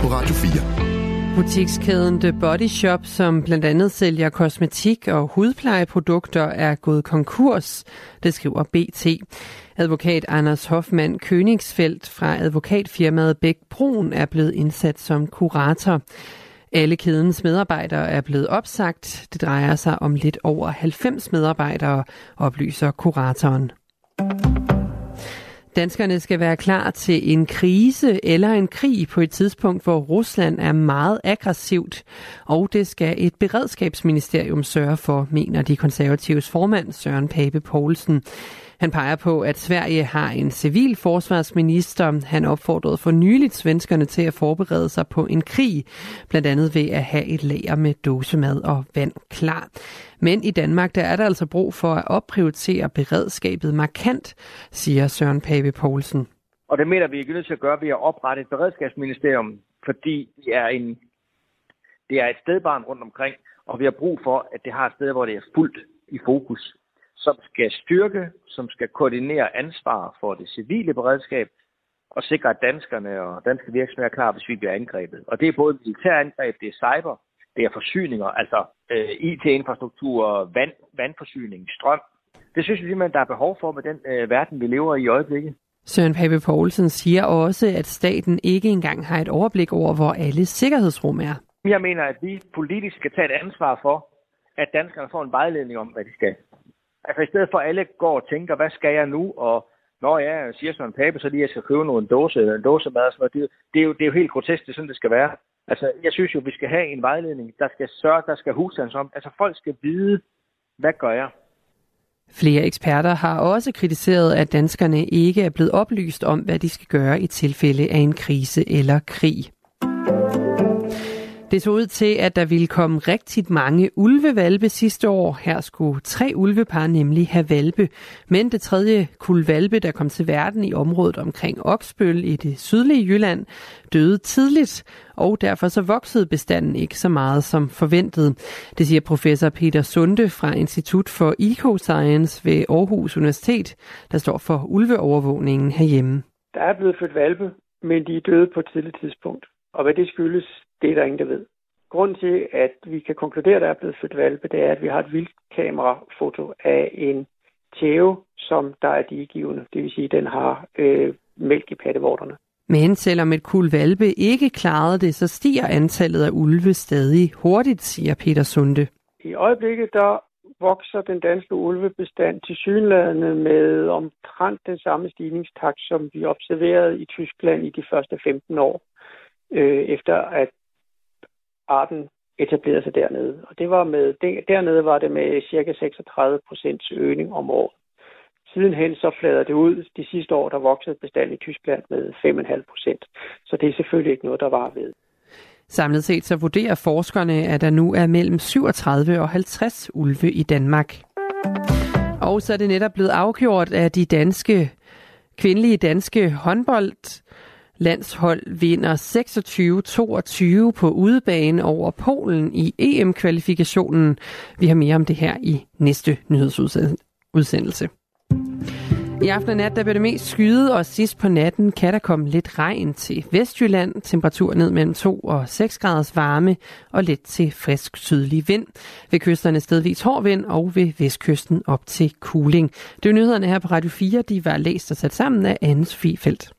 på Radio 4. Butikskæden The Body Shop, som blandt andet sælger kosmetik og hudplejeprodukter, er gået konkurs, det skriver BT. Advokat Anders Hoffmann Königsfeldt fra advokatfirmaet Bæk Brun er blevet indsat som kurator. Alle kædens medarbejdere er blevet opsagt. Det drejer sig om lidt over 90 medarbejdere, oplyser kuratoren. Danskerne skal være klar til en krise eller en krig på et tidspunkt, hvor Rusland er meget aggressivt, og det skal et beredskabsministerium sørge for, mener de konservatives formand Søren Pape Poulsen. Han peger på, at Sverige har en civil forsvarsminister. Han opfordrede for nyligt svenskerne til at forberede sig på en krig, blandt andet ved at have et lager med dåsemad og vand klar. Men i Danmark der er der altså brug for at opprioritere beredskabet markant, siger Søren Pape Poulsen. Og det mener vi er nødt til at gøre ved at oprette et beredskabsministerium, fordi det er, en, det er et stedbarn rundt omkring, og vi har brug for, at det har et sted, hvor det er fuldt i fokus som skal styrke, som skal koordinere ansvar for det civile beredskab og sikre, at danskerne og danske virksomheder er klar, hvis vi bliver angrebet. Og det er både militærangreb, det er cyber, det er forsyninger, altså øh, IT-infrastruktur, vand, vandforsyning, strøm. Det synes vi simpelthen, der er behov for med den øh, verden, vi lever i i øjeblikket. Søren Pape Poulsen siger også, at staten ikke engang har et overblik over, hvor alle sikkerhedsrum er. Jeg mener, at vi politisk skal tage et ansvar for, at danskerne får en vejledning om, hvad de skal. Altså i stedet for at alle går og tænker, hvad skal jeg nu? Og når jeg siger sådan en pape, så lige jeg skal købe nogle dåse, en dåse mad og sådan noget. Det, det, er jo, det er jo helt grotesk, det er sådan, det skal være. Altså, jeg synes jo, vi skal have en vejledning, der skal sørge, der skal husstands om. Altså, folk skal vide, hvad gør jeg? Flere eksperter har også kritiseret, at danskerne ikke er blevet oplyst om, hvad de skal gøre i tilfælde af en krise eller krig. Det så ud til, at der ville komme rigtig mange ulvevalpe sidste år. Her skulle tre ulvepar nemlig have valpe. Men det tredje kul valpe, der kom til verden i området omkring Oksbøl i det sydlige Jylland, døde tidligt, og derfor så voksede bestanden ikke så meget som forventet. Det siger professor Peter Sunde fra Institut for Ecoscience ved Aarhus Universitet, der står for ulveovervågningen herhjemme. Der er blevet født valpe, men de er døde på et tidligt tidspunkt. Og hvad det skyldes, det er der ingen, der ved. Grunden til, at vi kan konkludere, at der er blevet født valpe, det er, at vi har et vildkamerafoto af en tæve, som der er digivende. Det vil sige, at den har øh, mælk i pattevorterne. Men selvom et kul valpe ikke klarede det, så stiger antallet af ulve stadig hurtigt, siger Peter Sunde. I øjeblikket der vokser den danske ulvebestand til synlædende med omtrent den samme stigningstakt, som vi observerede i Tyskland i de første 15 år øh, efter at arten etablerede sig dernede. Og det var med, dernede var det med cirka 36 procents øgning om året. Sidenhen så flader det ud. De sidste år, der voksede bestanden i Tyskland med 5,5 procent. Så det er selvfølgelig ikke noget, der var ved. Samlet set så vurderer forskerne, at der nu er mellem 37 og 50 ulve i Danmark. Og så er det netop blevet afgjort, at de danske kvindelige danske håndbold landshold vinder 26-22 på udebane over Polen i EM-kvalifikationen. Vi har mere om det her i næste nyhedsudsendelse. I aften og nat der bliver det mest skyde, og sidst på natten kan der komme lidt regn til Vestjylland. Temperatur ned mellem 2 og 6 graders varme og lidt til frisk sydlig vind. Ved kysterne stedvis hård vind og ved vestkysten op til kuling. Det er nyhederne her på Radio 4. De var læst og sat sammen af Anne Sofie Felt.